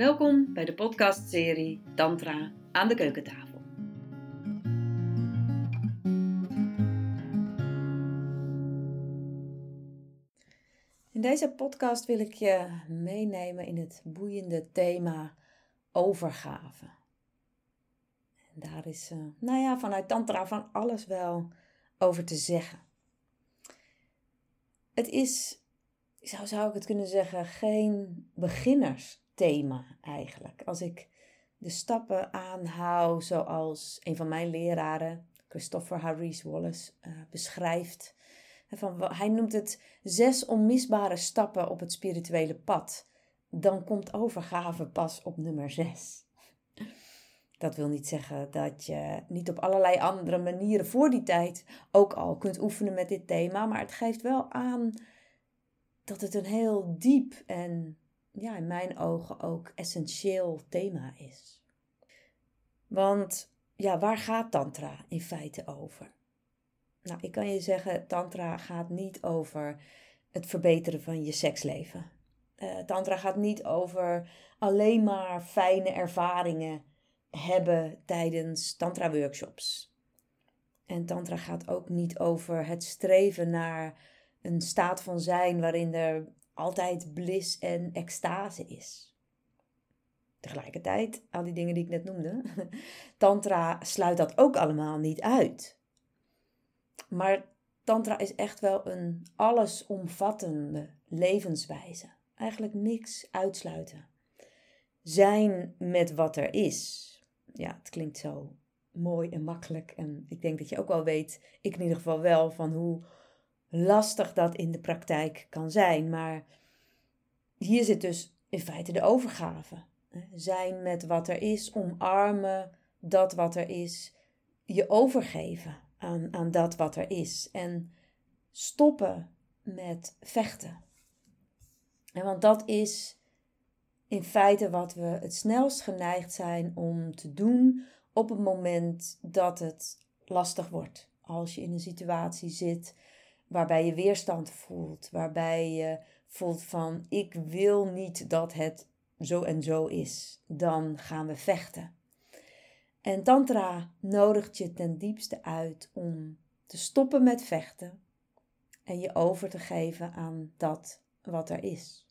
Welkom bij de podcastserie Tantra aan de keukentafel. In deze podcast wil ik je meenemen in het boeiende thema overgave. En daar is, uh, nou ja, vanuit Tantra van alles wel over te zeggen. Het is, zou, zou ik het kunnen zeggen, geen beginnersthema eigenlijk. Als ik de stappen aanhoud zoals een van mijn leraren, Christopher Harris Wallace, uh, beschrijft. Van, hij noemt het zes onmisbare stappen op het spirituele pad. Dan komt overgave pas op nummer zes. Dat wil niet zeggen dat je niet op allerlei andere manieren voor die tijd ook al kunt oefenen met dit thema, maar het geeft wel aan dat het een heel diep en ja, in mijn ogen ook essentieel thema is. Want ja, waar gaat Tantra in feite over? Nou, ik kan je zeggen, Tantra gaat niet over het verbeteren van je seksleven. Uh, tantra gaat niet over alleen maar fijne ervaringen hebben tijdens tantra workshops. En tantra gaat ook niet over het streven naar een staat van zijn waarin er altijd bliss en extase is. Tegelijkertijd, al die dingen die ik net noemde, tantra sluit dat ook allemaal niet uit. Maar tantra is echt wel een allesomvattende levenswijze. Eigenlijk niks uitsluiten. Zijn met wat er is ja, het klinkt zo mooi en makkelijk. En ik denk dat je ook wel weet, ik in ieder geval wel, van hoe lastig dat in de praktijk kan zijn. Maar hier zit dus in feite de overgave. Zijn met wat er is, omarmen dat wat er is, je overgeven aan, aan dat wat er is. En stoppen met vechten. En want dat is in feite wat we het snelst geneigd zijn om te doen op het moment dat het lastig wordt. Als je in een situatie zit waarbij je weerstand voelt, waarbij je voelt van ik wil niet dat het zo en zo is, dan gaan we vechten. En Tantra nodigt je ten diepste uit om te stoppen met vechten en je over te geven aan dat wat er is.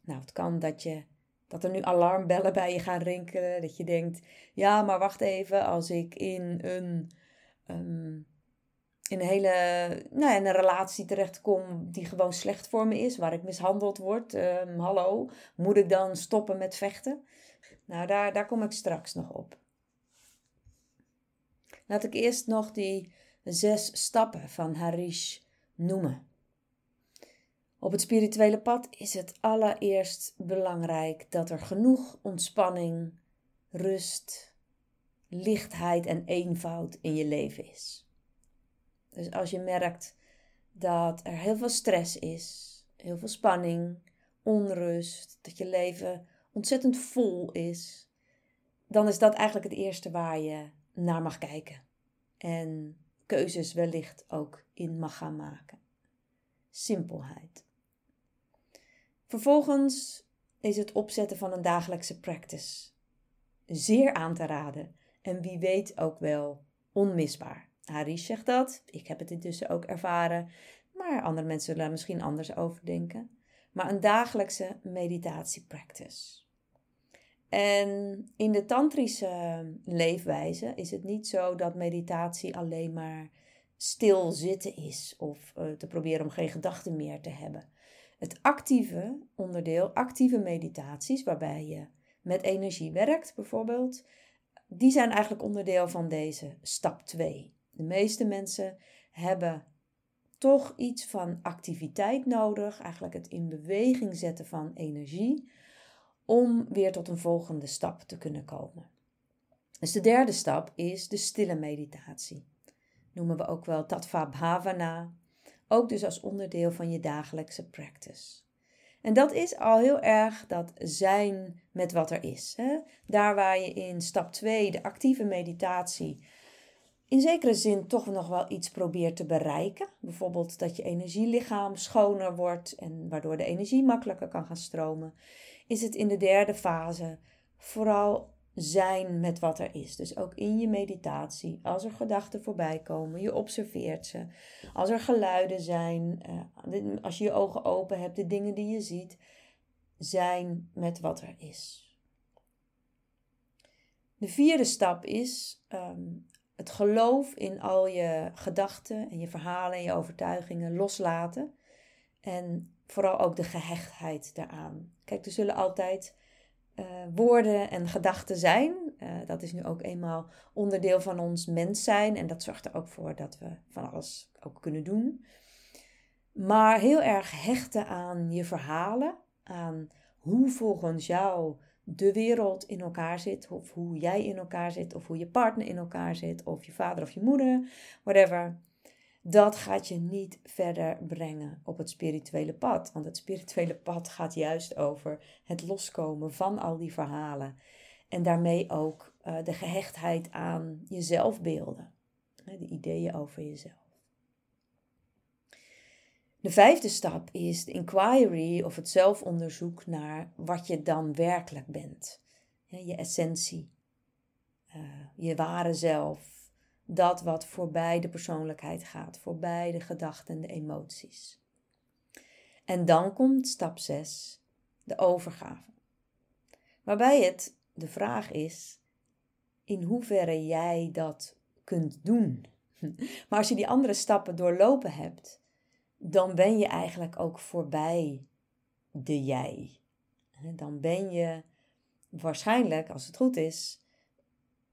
Nou, het kan dat, je, dat er nu alarmbellen bij je gaan rinkelen. Dat je denkt, ja, maar wacht even, als ik in een, um, in een hele nou, in een relatie terechtkom die gewoon slecht voor me is, waar ik mishandeld word. Um, hallo, moet ik dan stoppen met vechten? Nou, daar, daar kom ik straks nog op. Laat ik eerst nog die zes stappen van Harish noemen. Op het spirituele pad is het allereerst belangrijk dat er genoeg ontspanning, rust, lichtheid en eenvoud in je leven is. Dus als je merkt dat er heel veel stress is, heel veel spanning, onrust, dat je leven ontzettend vol is, dan is dat eigenlijk het eerste waar je naar mag kijken. En keuzes wellicht ook in mag gaan maken. Simpelheid. Vervolgens is het opzetten van een dagelijkse practice zeer aan te raden en wie weet ook wel onmisbaar. Harish zegt dat, ik heb het intussen ook ervaren, maar andere mensen zullen er misschien anders over denken. Maar een dagelijkse meditatiepractice. En in de tantrische leefwijze is het niet zo dat meditatie alleen maar stil zitten is of uh, te proberen om geen gedachten meer te hebben. Het actieve onderdeel, actieve meditaties, waarbij je met energie werkt bijvoorbeeld, die zijn eigenlijk onderdeel van deze stap 2. De meeste mensen hebben toch iets van activiteit nodig, eigenlijk het in beweging zetten van energie, om weer tot een volgende stap te kunnen komen. Dus de derde stap is de stille meditatie. Noemen we ook wel Tattva Bhavana ook dus als onderdeel van je dagelijkse practice. En dat is al heel erg dat zijn met wat er is. Hè? Daar waar je in stap 2, de actieve meditatie, in zekere zin toch nog wel iets probeert te bereiken. Bijvoorbeeld dat je energielichaam schoner wordt en waardoor de energie makkelijker kan gaan stromen. Is het in de derde fase vooral zijn met wat er is. Dus ook in je meditatie, als er gedachten voorbij komen, je observeert ze. Als er geluiden zijn, eh, als je je ogen open hebt, de dingen die je ziet, zijn met wat er is. De vierde stap is ehm, het geloof in al je gedachten en je verhalen en je overtuigingen loslaten. En vooral ook de gehechtheid daaraan. Kijk, er zullen altijd uh, woorden en gedachten zijn. Uh, dat is nu ook eenmaal onderdeel van ons mens zijn. En dat zorgt er ook voor dat we van alles ook kunnen doen. Maar heel erg hechten aan je verhalen. Aan hoe volgens jou de wereld in elkaar zit. Of hoe jij in elkaar zit. Of hoe je partner in elkaar zit. Of je vader of je moeder. Whatever dat gaat je niet verder brengen op het spirituele pad. Want het spirituele pad gaat juist over het loskomen van al die verhalen. En daarmee ook uh, de gehechtheid aan je zelfbeelden. De ideeën over jezelf. De vijfde stap is de inquiry of het zelfonderzoek naar wat je dan werkelijk bent. Je essentie, uh, je ware zelf, dat wat voorbij de persoonlijkheid gaat, voorbij de gedachten en de emoties. En dan komt stap 6, de overgave. Waarbij het de vraag is in hoeverre jij dat kunt doen. Maar als je die andere stappen doorlopen hebt, dan ben je eigenlijk ook voorbij de jij. Dan ben je waarschijnlijk, als het goed is,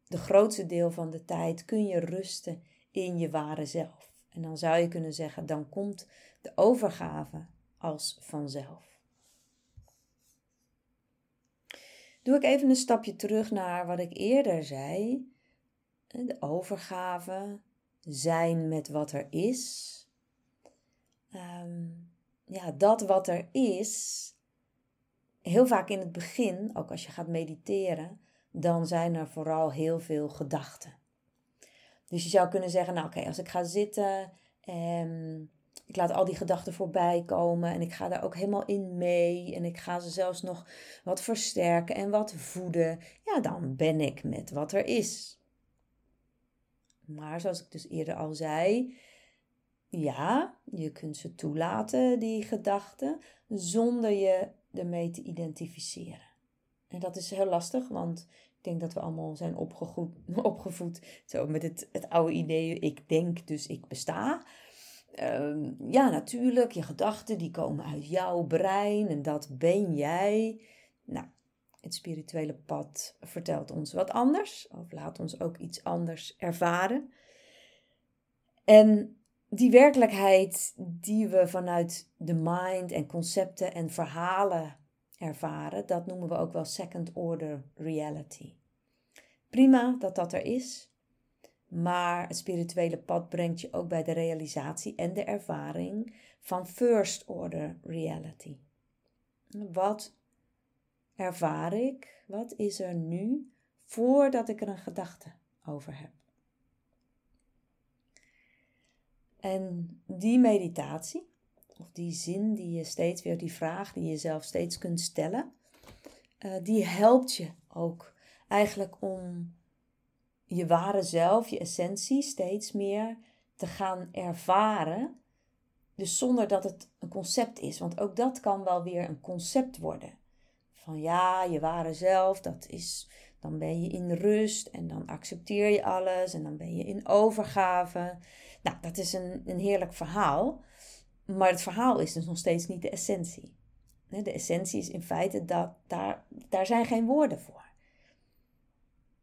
de grootste deel van de tijd kun je rusten in je ware zelf. En dan zou je kunnen zeggen, dan komt de overgave als vanzelf. Doe ik even een stapje terug naar wat ik eerder zei. De overgave, zijn met wat er is. Um, ja, dat wat er is, heel vaak in het begin, ook als je gaat mediteren, dan zijn er vooral heel veel gedachten. Dus je zou kunnen zeggen, nou oké, als ik ga zitten en ik laat al die gedachten voorbij komen en ik ga daar ook helemaal in mee en ik ga ze zelfs nog wat versterken en wat voeden, ja, dan ben ik met wat er is. Maar zoals ik dus eerder al zei, ja, je kunt ze toelaten, die gedachten, zonder je ermee te identificeren. En dat is heel lastig, want ik denk dat we allemaal zijn opgevoed, zo met het, het oude idee, ik denk dus ik besta. Ehm, ja, natuurlijk, je gedachten die komen uit jouw brein en dat ben jij. Nou, het spirituele pad vertelt ons wat anders, of laat ons ook iets anders ervaren. En die werkelijkheid die we vanuit de mind en concepten en verhalen ervaren, dat noemen we ook wel second order reality. Prima dat dat er is, maar het spirituele pad brengt je ook bij de realisatie en de ervaring van first order reality. Wat ervaar ik? Wat is er nu voordat ik er een gedachte over heb? En die meditatie, of die zin die je steeds weer, die vraag die je jezelf steeds kunt stellen, uh, die helpt je ook eigenlijk om je ware zelf, je essentie, steeds meer te gaan ervaren. Dus zonder dat het een concept is, want ook dat kan wel weer een concept worden. Van ja, je ware zelf, dat is, dan ben je in rust en dan accepteer je alles en dan ben je in overgave. Nou, dat is een, een heerlijk verhaal. Maar het verhaal is dus nog steeds niet de essentie. De essentie is in feite dat daar, daar zijn geen woorden voor.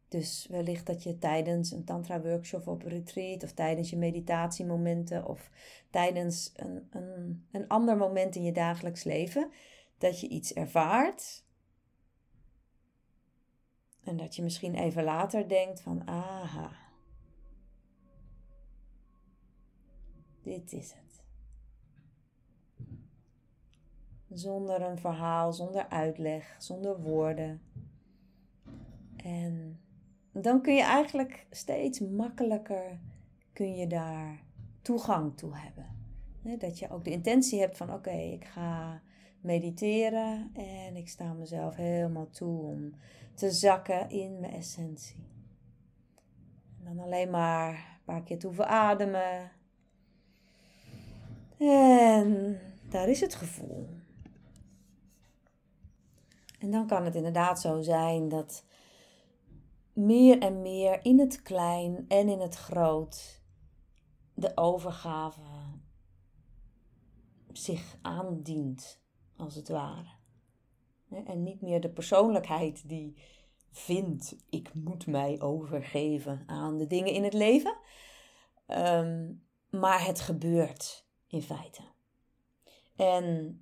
Dus wellicht dat je tijdens een tantra workshop op retreat of tijdens je meditatiemomenten of tijdens een, een, een ander moment in je dagelijks leven, dat je iets ervaart. En dat je misschien even later denkt van, aha, dit is het. Zonder een verhaal, zonder uitleg, zonder woorden. En dan kun je eigenlijk steeds makkelijker kun je daar toegang toe hebben. Dat je ook de intentie hebt van oké, ik ga mediteren en ik sta mezelf helemaal toe om te zakken in mijn essentie. En dan alleen maar een paar keer toe verademen. En daar is het gevoel. En dan kan het inderdaad zo zijn dat meer en meer in het klein en in het groot de overgave zich aandient, als het ware. En niet meer de persoonlijkheid die vindt, ik moet mij overgeven aan de dingen in het leven. Ehm, maar het gebeurt in feite. En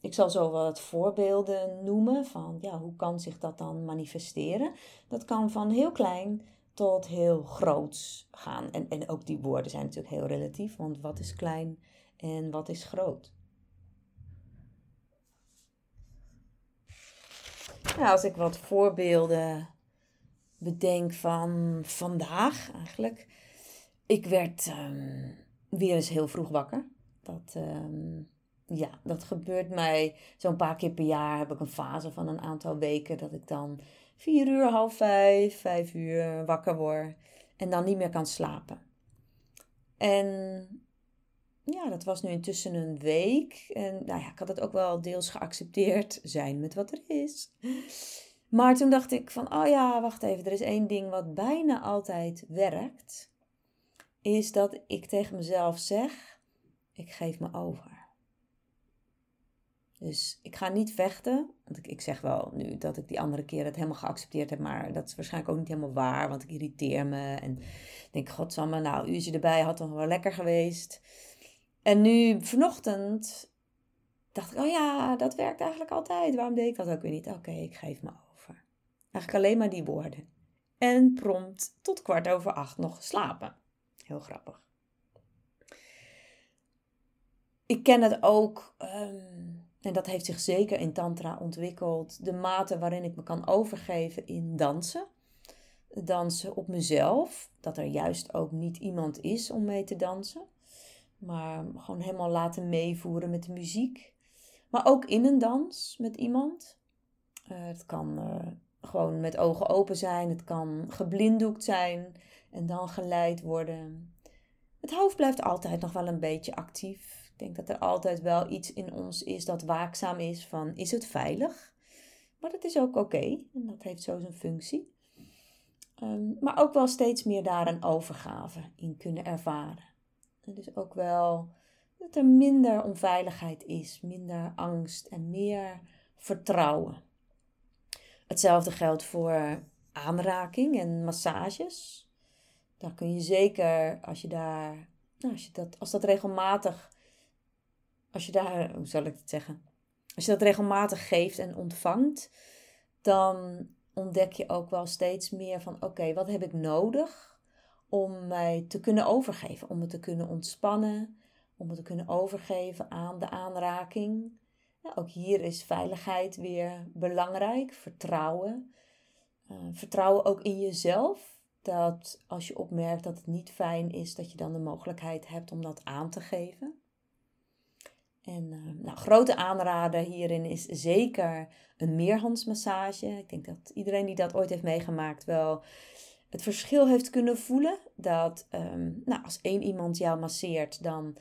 ik zal zo wat voorbeelden noemen van ja, hoe kan zich dat dan manifesteren. Dat kan van heel klein tot heel groots gaan. En, en ook die woorden zijn natuurlijk heel relatief, want wat is klein en wat is groot? Nou, als ik wat voorbeelden bedenk van vandaag eigenlijk. Ik werd um, weer eens heel vroeg wakker. Dat, um, ja, dat gebeurt mij zo'n paar keer per jaar. Heb ik een fase van een aantal weken dat ik dan vier uur, half vijf, vijf uur wakker word. En dan niet meer kan slapen. En ja, dat was nu intussen een week. En nou ja, ik had het ook wel deels geaccepteerd. Zijn met wat er is. Maar toen dacht ik van, oh ja, wacht even. Er is één ding wat bijna altijd werkt. Is dat ik tegen mezelf zeg, ik geef me over. Dus ik ga niet vechten. Want ik, ik zeg wel nu dat ik die andere keer het helemaal geaccepteerd heb. Maar dat is waarschijnlijk ook niet helemaal waar. Want ik irriteer me. En denk, godsamme, nou, uurtje erbij had toch wel lekker geweest. En nu vanochtend dacht ik, oh ja, dat werkt eigenlijk altijd. Waarom deed ik dat ook weer niet? Oké, ik geef me over. Eigenlijk alleen maar die woorden. En prompt tot kwart over acht nog slapen. Heel grappig. Ik ken het ook. Um, en dat heeft zich zeker in Tantra ontwikkeld. De mate waarin ik me kan overgeven in dansen. Dansen op mezelf. Dat er juist ook niet iemand is om mee te dansen. Maar gewoon helemaal laten meevoeren met de muziek. Maar ook in een dans met iemand. Uh, het kan uh, gewoon met ogen open zijn. Het kan geblinddoekt zijn. En dan geleid worden. Het hoofd blijft altijd nog wel een beetje actief. Ik denk dat er altijd wel iets in ons is dat waakzaam is van is het veilig? Maar dat is ook oké en dat heeft zo zijn functie. Um, maar ook wel steeds meer daar een overgave in kunnen ervaren. En dus ook wel dat er minder onveiligheid is, minder angst en meer vertrouwen. Hetzelfde geldt voor aanraking en massages. Daar kun je zeker, als je daar, nou, als, je dat, als dat regelmatig als je daar, hoe zal ik het zeggen? Als je dat regelmatig geeft en ontvangt, dan ontdek je ook wel steeds meer van: oké, wat heb ik nodig om mij te kunnen overgeven, om me te kunnen ontspannen, om me te kunnen overgeven aan de aanraking. Ook hier is veiligheid weer belangrijk, vertrouwen. Uh, vertrouwen ook in jezelf. Dat als je opmerkt dat het niet fijn is, dat je dan de mogelijkheid hebt om dat aan te geven. En uh, nou, grote aanrader hierin is zeker een meerhandsmassage. Ik denk dat iedereen die dat ooit heeft meegemaakt wel het verschil heeft kunnen voelen. Dat um, nou, als één iemand jou masseert, dan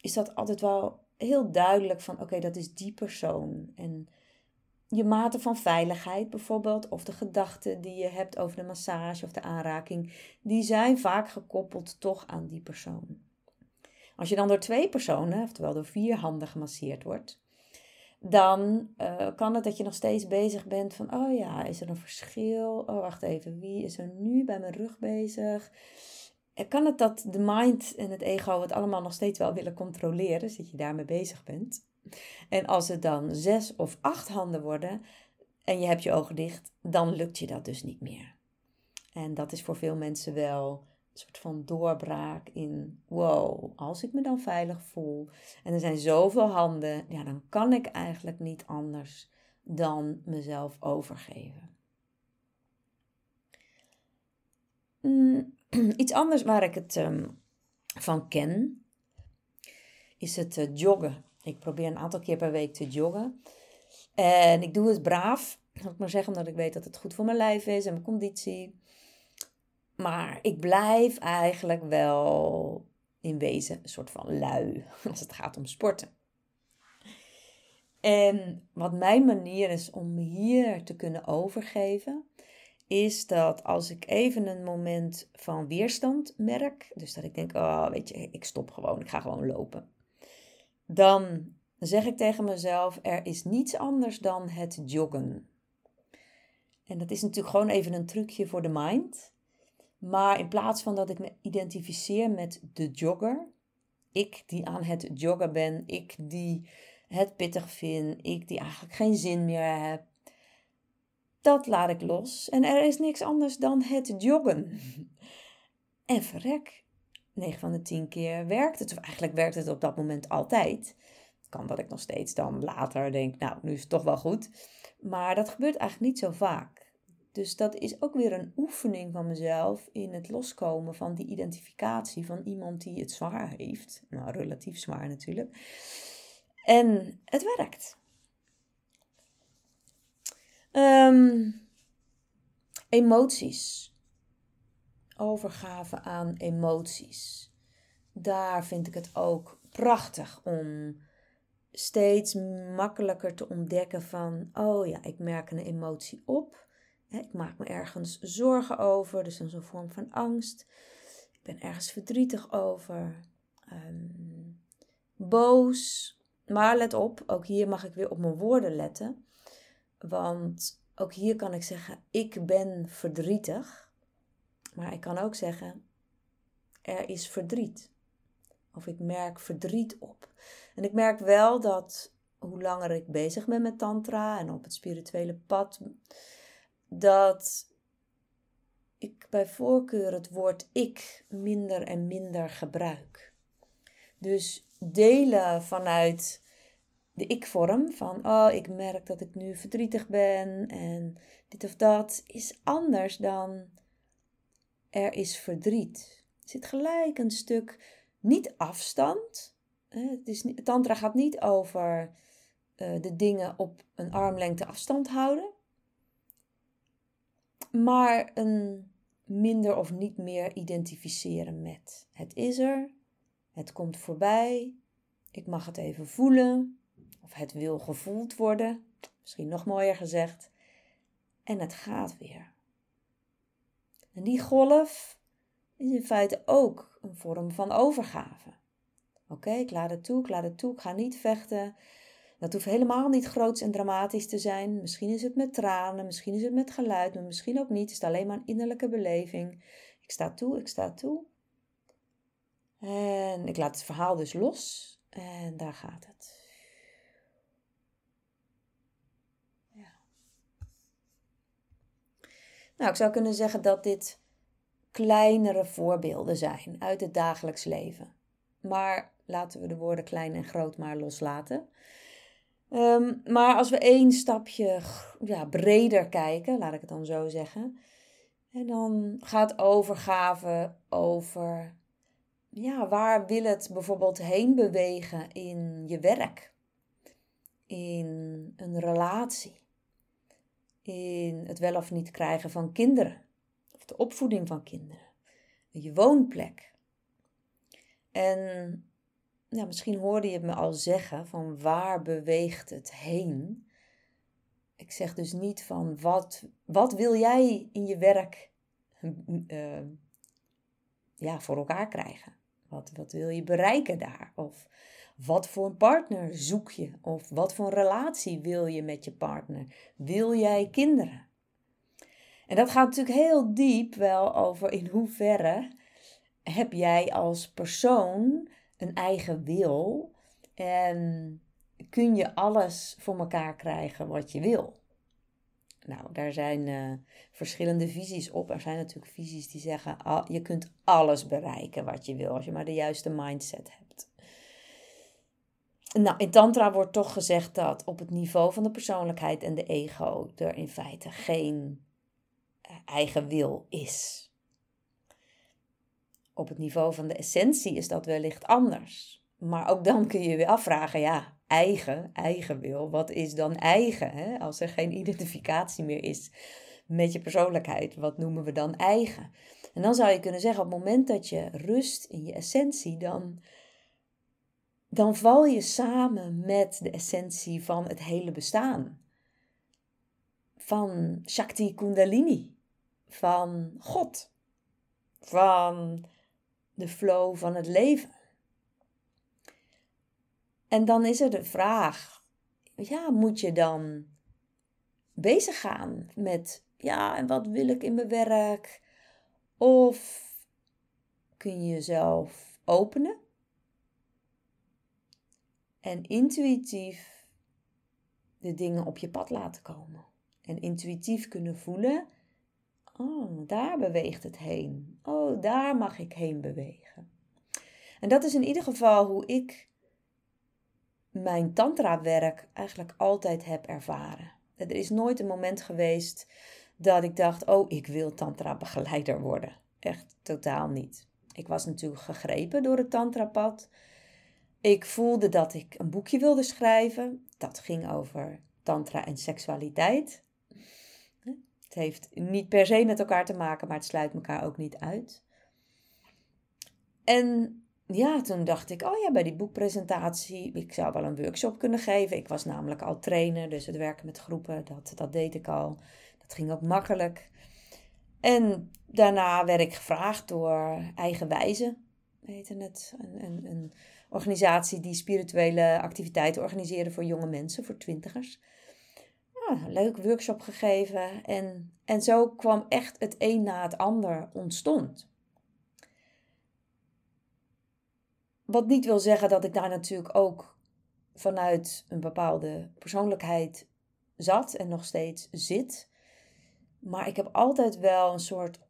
is dat altijd wel heel duidelijk van oké, dat is die persoon. En je mate van veiligheid bijvoorbeeld, of de gedachten die je hebt over de massage of de aanraking, die zijn vaak gekoppeld toch aan die persoon. Als je dan door twee personen, oftewel door vier handen gemasseerd wordt, dan uh, kan het dat je nog steeds bezig bent van, oh ja, is er een verschil? Oh, wacht even, wie is er nu bij mijn rug bezig? En kan het dat de mind en het ego het allemaal nog steeds wel willen controleren, dus dat je daarmee bezig bent? En als het dan zes of acht handen worden en je hebt je ogen dicht, dan lukt je dat dus niet meer. En dat is voor veel mensen wel soort van doorbraak in, wow, als ik me dan veilig voel en er zijn zoveel handen, ja, dan kan ik eigenlijk niet anders dan mezelf overgeven. Mm, Iets anders waar ik het ehm, van ken, is het eh, joggen. Ik probeer een aantal keer per week te joggen. En ik doe het braaf. Zal ik maar zeggen, omdat ik weet dat het goed voor mijn lijf is en mijn conditie. Maar ik blijf eigenlijk wel in wezen een soort van lui als het gaat om sporten. En wat mijn manier is om hier te kunnen overgeven, is dat als ik even een moment van weerstand merk, dus dat ik denk, oh weet je, ik stop gewoon, ik ga gewoon lopen. Dan zeg ik tegen mezelf, er is niets anders dan het joggen. En dat is natuurlijk gewoon even een trucje voor de mind. Maar in plaats van dat ik me identificeer met de jogger, ik die aan het joggen ben, ik die het pittig vind, ik die eigenlijk geen zin meer heb, dat laat ik los. En er is niks anders dan het joggen. En verrek, 9 van de 10 keer werkt het. Of eigenlijk werkt het op dat moment altijd. Kan dat ik nog steeds dan later denk, nou, nu is het toch wel goed. Maar dat gebeurt eigenlijk niet zo vaak. Dus dat is ook weer een oefening van mezelf in het loskomen van die identificatie van iemand die het zwaar heeft. Nou, relatief zwaar natuurlijk. En het werkt. Um, emoties. Overgave aan emoties. Daar vind ik het ook prachtig om steeds makkelijker te ontdekken van, oh ja, ik merk een emotie op. Ik maak me ergens zorgen over, dus dat is een vorm van angst. Ik ben ergens verdrietig over. Um, boos. Maar let op, ook hier mag ik weer op mijn woorden letten. Want ook hier kan ik zeggen, ik ben verdrietig. Maar ik kan ook zeggen, er is verdriet. Of ik merk verdriet op. En ik merk wel dat hoe langer ik bezig ben met tantra en op het spirituele pad, dat ik bij voorkeur het woord ik minder en minder gebruik. Dus delen vanuit de ik-vorm van, oh, ik merk dat ik nu verdrietig ben en dit of dat, is anders dan er is verdriet. Er zit gelijk een stuk niet afstand. Het is, tantra gaat niet over uh, de dingen op een armlengte afstand houden, maar een minder of niet meer identificeren met. Het is er, het komt voorbij, ik mag het even voelen, of het wil gevoeld worden, misschien nog mooier gezegd, en het gaat weer. En die golf is in feite ook een vorm van overgave. Oké, ik laat het toe, ik laat het toe, ik ga niet vechten. Dat hoeft helemaal niet groots en dramatisch te zijn. Misschien is het met tranen, misschien is het met geluid, maar misschien ook niet. Het is alleen maar een innerlijke beleving. Ik sta toe, ik sta toe. En ik laat het verhaal dus los. En daar gaat het. Ja. Nou, ik zou kunnen zeggen dat dit kleinere voorbeelden zijn uit het dagelijks leven. Maar laten we de woorden klein en groot maar loslaten. Um, maar als we één stapje ja, breder kijken, laat ik het dan zo zeggen. En dan gaat overgave over ja, waar wil het bijvoorbeeld heen bewegen in je werk, in een relatie, in het wel of niet krijgen van kinderen, of de opvoeding van kinderen, je woonplek. En ja, misschien hoorde je me al zeggen van waar beweegt het heen. Ik zeg dus niet van wat, wat wil jij in je werk uh, ja, voor elkaar krijgen. Wat, wat wil je bereiken daar? Of wat voor een partner zoek je? Of wat voor een relatie wil je met je partner? Wil jij kinderen? En dat gaat natuurlijk heel diep wel over in hoeverre heb jij als persoon een eigen wil en kun je alles voor elkaar krijgen wat je wil. Nou, daar zijn uh, verschillende visies op. Er zijn natuurlijk visies die zeggen: ah, je kunt alles bereiken wat je wil als je maar de juiste mindset hebt. Nou, in Tantra wordt toch gezegd dat op het niveau van de persoonlijkheid en de ego er in feite geen eh, eigen wil is. Op het niveau van de essentie is dat wellicht anders. Maar ook dan kun je je weer afvragen, ja, eigen, eigen wil, wat is dan eigen? Hè? Als er geen identificatie meer is met je persoonlijkheid, wat noemen we dan eigen? En dan zou je kunnen zeggen, op het moment dat je rust in je essentie, dan, dan val je samen met de essentie van het hele bestaan. Van Shakti Kundalini, van God, van de flow van het leven. En dan is er de vraag, ja, moet je dan bezig gaan met, ja, en wat wil ik in mijn werk? Of kun je jezelf openen en intuïtief de dingen op je pad laten komen. En intuïtief kunnen voelen, oh, daar beweegt het heen. Oh, daar mag ik heen bewegen. En dat is in ieder geval hoe ik mijn tantra-werk eigenlijk altijd heb ervaren. Er is nooit een moment geweest dat ik dacht: oh, ik wil tantra-begeleider worden. Echt totaal niet. Ik was natuurlijk gegrepen door het tantrapad. Ik voelde dat ik een boekje wilde schrijven. Dat ging over tantra en seksualiteit. Het heeft niet per se met elkaar te maken, maar het sluit elkaar ook niet uit. En ja, toen dacht ik, oh ja, bij die boekpresentatie, ik zou wel een workshop kunnen geven. Ik was namelijk al trainer, dus het werken met groepen, dat, dat deed ik al. Dat ging ook makkelijk. En daarna werd ik gevraagd door Eigenwijze, heette het, een, een, een organisatie die spirituele activiteiten organiseerde voor jonge mensen, voor twintigers. Ah, leuk workshop gegeven en, en zo kwam echt het een na het ander ontstond. Wat niet wil zeggen dat ik daar natuurlijk ook vanuit een bepaalde persoonlijkheid zat en nog steeds zit. Maar ik heb altijd wel een soort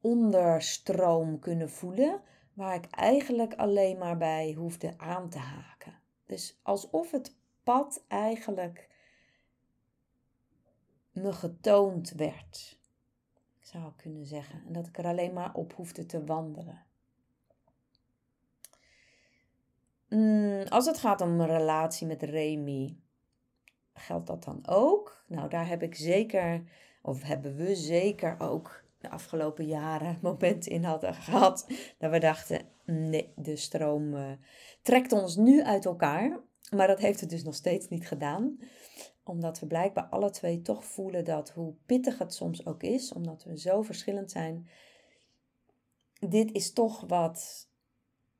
onderstroom kunnen voelen, waar ik eigenlijk alleen maar bij hoefde aan te haken. Dus alsof het pad eigenlijk me getoond werd, zou ik kunnen zeggen. En dat ik er alleen maar op hoefde te wandelen. Mm, als het gaat om een relatie met Remy, geldt dat dan ook? Nou, daar heb ik zeker, of hebben we zeker ook de afgelopen jaren momenten in hadden gehad. Dat we dachten, nee, de stroom uh, trekt ons nu uit elkaar. Maar dat heeft het dus nog steeds niet gedaan. Omdat we blijkbaar alle twee toch voelen dat hoe pittig het soms ook is, omdat we zo verschillend zijn, dit is toch wat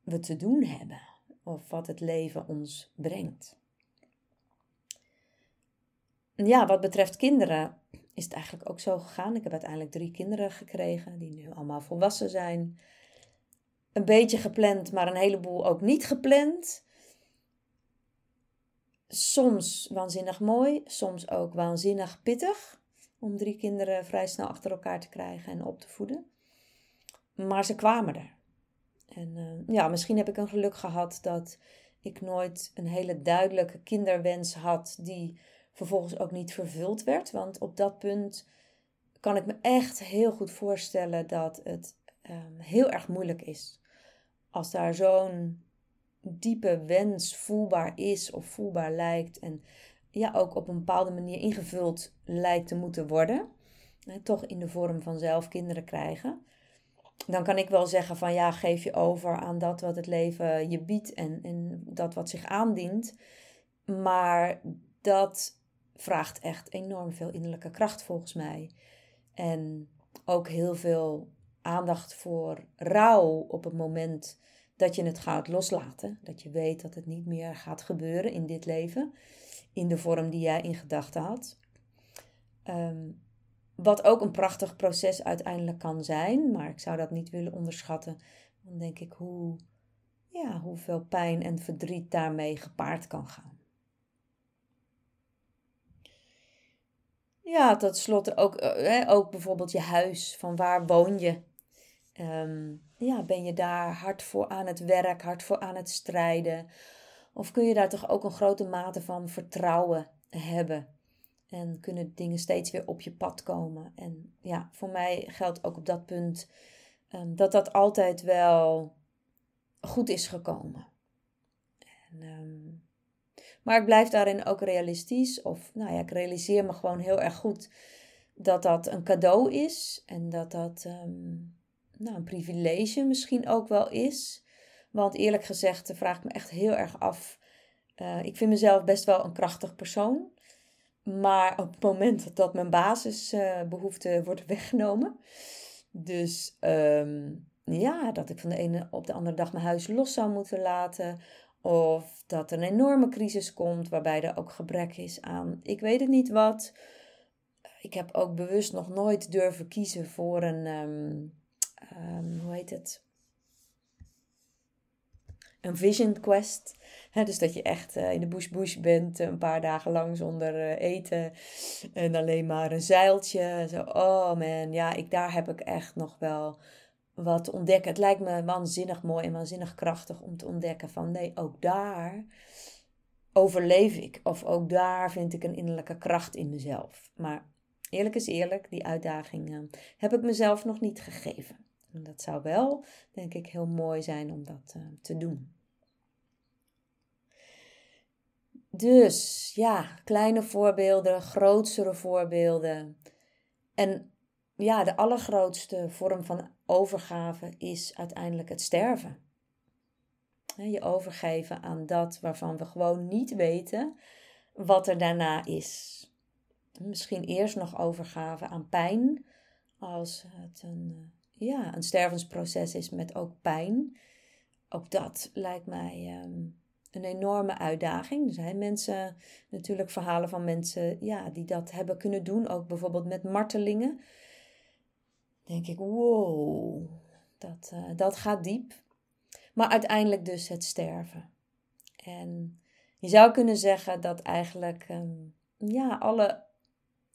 we te doen hebben of wat het leven ons brengt. Ja, wat betreft kinderen is het eigenlijk ook zo gegaan. Ik heb uiteindelijk drie kinderen gekregen, die nu allemaal volwassen zijn. Een beetje gepland, maar een heleboel ook niet gepland. Soms waanzinnig mooi, soms ook waanzinnig pittig. Om drie kinderen vrij snel achter elkaar te krijgen en op te voeden. Maar ze kwamen er. En uh, ja, misschien heb ik een geluk gehad dat ik nooit een hele duidelijke kinderwens had die vervolgens ook niet vervuld werd. Want op dat punt kan ik me echt heel goed voorstellen dat het um, heel erg moeilijk is. Als daar zo'n diepe wens voelbaar is of voelbaar lijkt en ja, ook op een bepaalde manier ingevuld lijkt te moeten worden. Toch in de vorm van zelf kinderen krijgen dan kan ik wel zeggen van ja, geef je over aan dat wat het leven je biedt en, en dat wat zich aandient. Maar dat vraagt echt enorm veel innerlijke kracht volgens mij. En ook heel veel aandacht voor rouw op het moment dat je het gaat loslaten. Dat je weet dat het niet meer gaat gebeuren in dit leven. In de vorm die jij in gedachten had. Um, wat ook een prachtig proces uiteindelijk kan zijn, maar ik zou dat niet willen onderschatten. Dan denk ik hoe, ja, hoeveel pijn en verdriet daarmee gepaard kan gaan. Ja, tot slot ook, eh, ook bijvoorbeeld je huis. Van waar woon je? Um, ja, ben je daar hard voor aan het werk, hard voor aan het strijden? Of kun je daar toch ook een grote mate van vertrouwen hebben? En kunnen dingen steeds weer op je pad komen. En ja, voor mij geldt ook op dat punt ehm, dat dat altijd wel goed is gekomen. En, ehm, maar ik blijf daarin ook realistisch. Of nou ja, ik realiseer me gewoon heel erg goed dat dat een cadeau is. En dat dat ehm, nou, een privilege misschien ook wel is. Want eerlijk gezegd vraag ik me echt heel erg af. Uh, ik vind mezelf best wel een krachtig persoon. Maar op het moment dat mijn basisbehoeften worden weggenomen. Dus ehm, ja, dat ik van de ene op de andere dag mijn huis los zou moeten laten. Of dat er een enorme crisis komt waarbij er ook gebrek is aan ik weet het niet wat. Ik heb ook bewust nog nooit durven kiezen voor een, um, um, hoe heet het? Een vision quest. dus dat je echt uh, in de bush bush bent, een paar dagen lang zonder uh, eten en alleen maar een zeiltje. Zo, oh man, ja, ik, daar heb ik echt nog wel wat ontdekken. Het lijkt me waanzinnig mooi en waanzinnig krachtig om te ontdekken van nee, ook daar overleef ik. Of ook daar vind ik een innerlijke kracht in mezelf. Maar eerlijk is eerlijk, die uitdaging heb ik mezelf nog niet gegeven. En dat zou wel, denk ik, heel mooi zijn om dat uh, te doen. Dus ja, kleine voorbeelden, grotere voorbeelden. En ja, de allergrootste vorm van overgave is uiteindelijk het sterven. Je overgeven aan dat waarvan we gewoon niet weten wat er daarna is. Misschien eerst nog overgave aan pijn, als het een, eh, ja, een stervensproces is met ook pijn. Ook dat lijkt mij ehm, een enorme uitdaging. Er zijn mensen, natuurlijk verhalen van mensen ja, die dat hebben kunnen doen, ook bijvoorbeeld met martelingen denk ik, wow, dat, uh, dat gaat diep. Maar uiteindelijk dus het sterven. En je zou kunnen zeggen dat eigenlijk um, ja, alle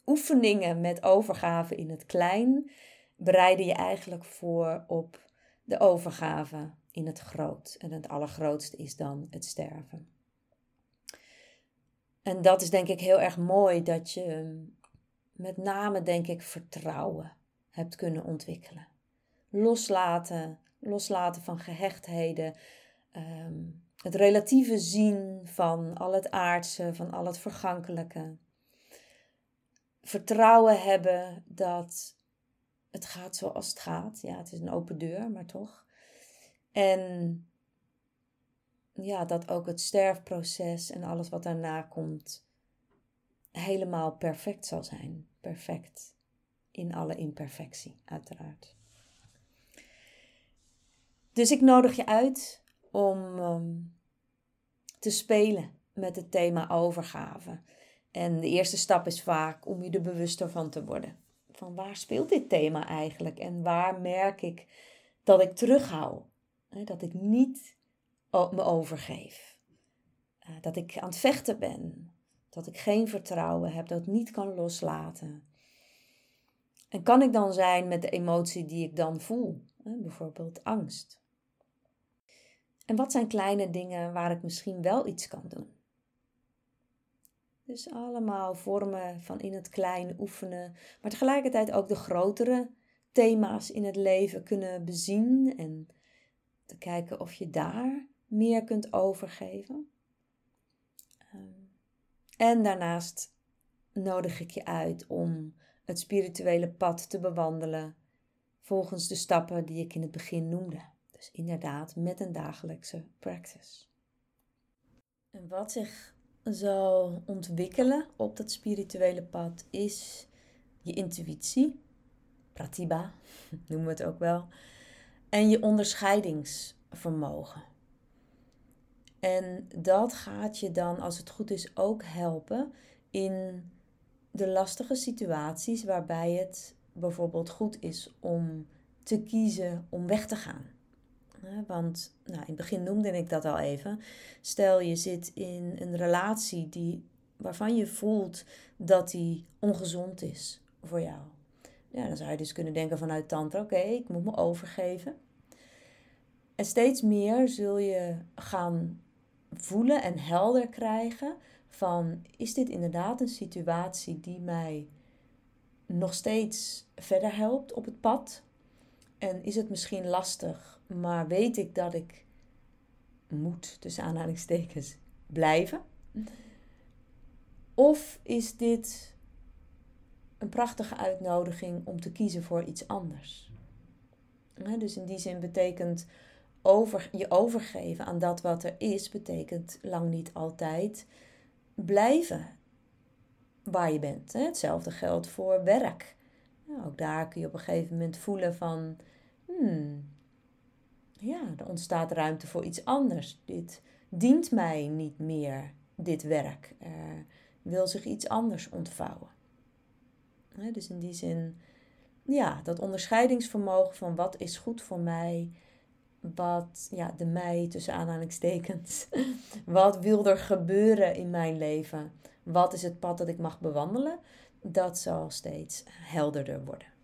oefeningen met overgave in het klein bereiden je eigenlijk voor op de overgave in het groot. En het allergrootste is dan het sterven. En dat is denk ik heel erg mooi dat je met name denk ik vertrouwen hebt kunnen ontwikkelen. Loslaten, loslaten van gehechtheden, ehm, het relatieve zien van al het aardse, van al het vergankelijke. Vertrouwen hebben dat het gaat zoals het gaat. Ja, het is een open deur, maar toch. En ja, dat ook het sterfproces en alles wat daarna komt helemaal perfect zal zijn. Perfect in alle imperfectie, uiteraard. Dus ik nodig je uit om ehm, te spelen met het thema overgave. En de eerste stap is vaak om je er bewuster van te worden. Van waar speelt dit thema eigenlijk? En waar merk ik dat ik terughoud? Dat ik niet me overgeef. Eh, dat ik aan het vechten ben. Dat ik geen vertrouwen heb. Dat ik niet kan loslaten. En kan ik dan zijn met de emotie die ik dan voel? Bijvoorbeeld angst. En wat zijn kleine dingen waar ik misschien wel iets kan doen? Dus allemaal vormen van in het klein oefenen, maar tegelijkertijd ook de grotere thema's in het leven kunnen bezien en te kijken of je daar meer kunt overgeven. Ehm, en daarnaast nodig ik je uit om het spirituele pad te bewandelen volgens de stappen die ik in het begin noemde. Dus inderdaad met een dagelijkse practice. En wat zich zal ontwikkelen op dat spirituele pad is je intuïtie, pratibha noemen we het ook wel, en je onderscheidingsvermogen. En dat gaat je dan, als het goed is, ook helpen in de lastige situaties waarbij het bijvoorbeeld goed is om te kiezen om weg te gaan. Want nou, in het begin noemde ik dat al even. Stel je zit in een relatie die, waarvan je voelt dat die ongezond is voor jou. Ja, dan zou je dus kunnen denken vanuit tantra, oké, ik moet me overgeven. En steeds meer zul je gaan voelen en helder krijgen van is dit inderdaad een situatie die mij nog steeds verder helpt op het pad? En is het misschien lastig, maar weet ik dat ik moet, tussen aanhalingstekens, blijven? Of is dit een prachtige uitnodiging om te kiezen voor iets anders? dus in die zin betekent over, je overgeven aan dat wat er is, betekent lang niet altijd blijven waar je bent. Hetzelfde geldt voor werk. ook daar kun je op een gegeven moment voelen van, hmm, ja, er ontstaat ruimte voor iets anders. Dit dient mij niet meer, dit werk. Er wil zich iets anders ontvouwen. dus in die zin, ja, dat onderscheidingsvermogen van wat is goed voor mij, wat, ja, de mij tussen aanhalingstekens, wat wil er gebeuren in mijn leven, wat is het pad dat ik mag bewandelen, dat zal steeds helderder worden.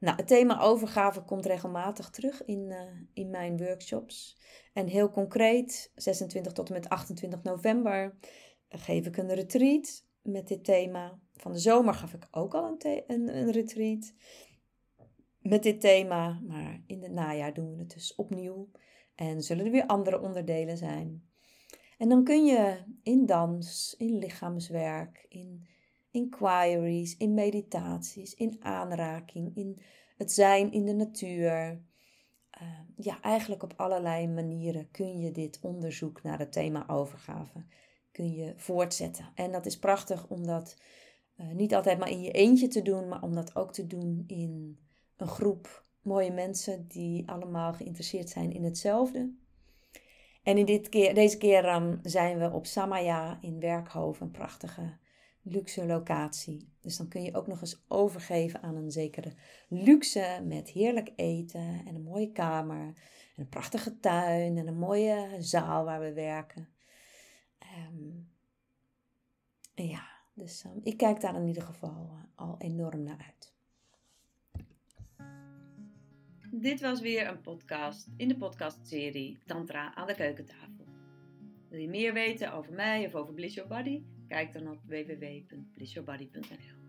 Nou, het thema overgave komt regelmatig terug in, uh, in mijn workshops. En heel concreet, 26 tot en met 28 november, geef ik een retreat met dit thema. Van de zomer gaf ik ook al een, een, een retreat met dit thema. Maar in het najaar doen we het dus opnieuw. En zullen er weer andere onderdelen zijn. En dan kun je in dans, in lichaamswerk, in inquiries, in meditaties, in aanraking, in het zijn in de natuur. Uh, ja, eigenlijk op allerlei manieren kun je dit onderzoek naar het thema overgave kun je voortzetten. En dat is prachtig om dat uh, niet altijd maar in je eentje te doen, maar om dat ook te doen in een groep mooie mensen die allemaal geïnteresseerd zijn in hetzelfde. En in dit keer, deze keer um, zijn we op Samaya in Werkhoven, een prachtige luxe locatie. Dus dan kun je ook nog eens overgeven aan een zekere luxe met heerlijk eten en een mooie kamer en een prachtige tuin en een mooie zaal waar we werken. Um, ja, dus um, ik kijk daar in ieder geval uh, al enorm naar uit. Dit was weer een podcast in de podcastserie Tantra aan de keukentafel. Wil je meer weten over mij of over Bliss Your Body? Kijk dan op www.blissyourbody.nl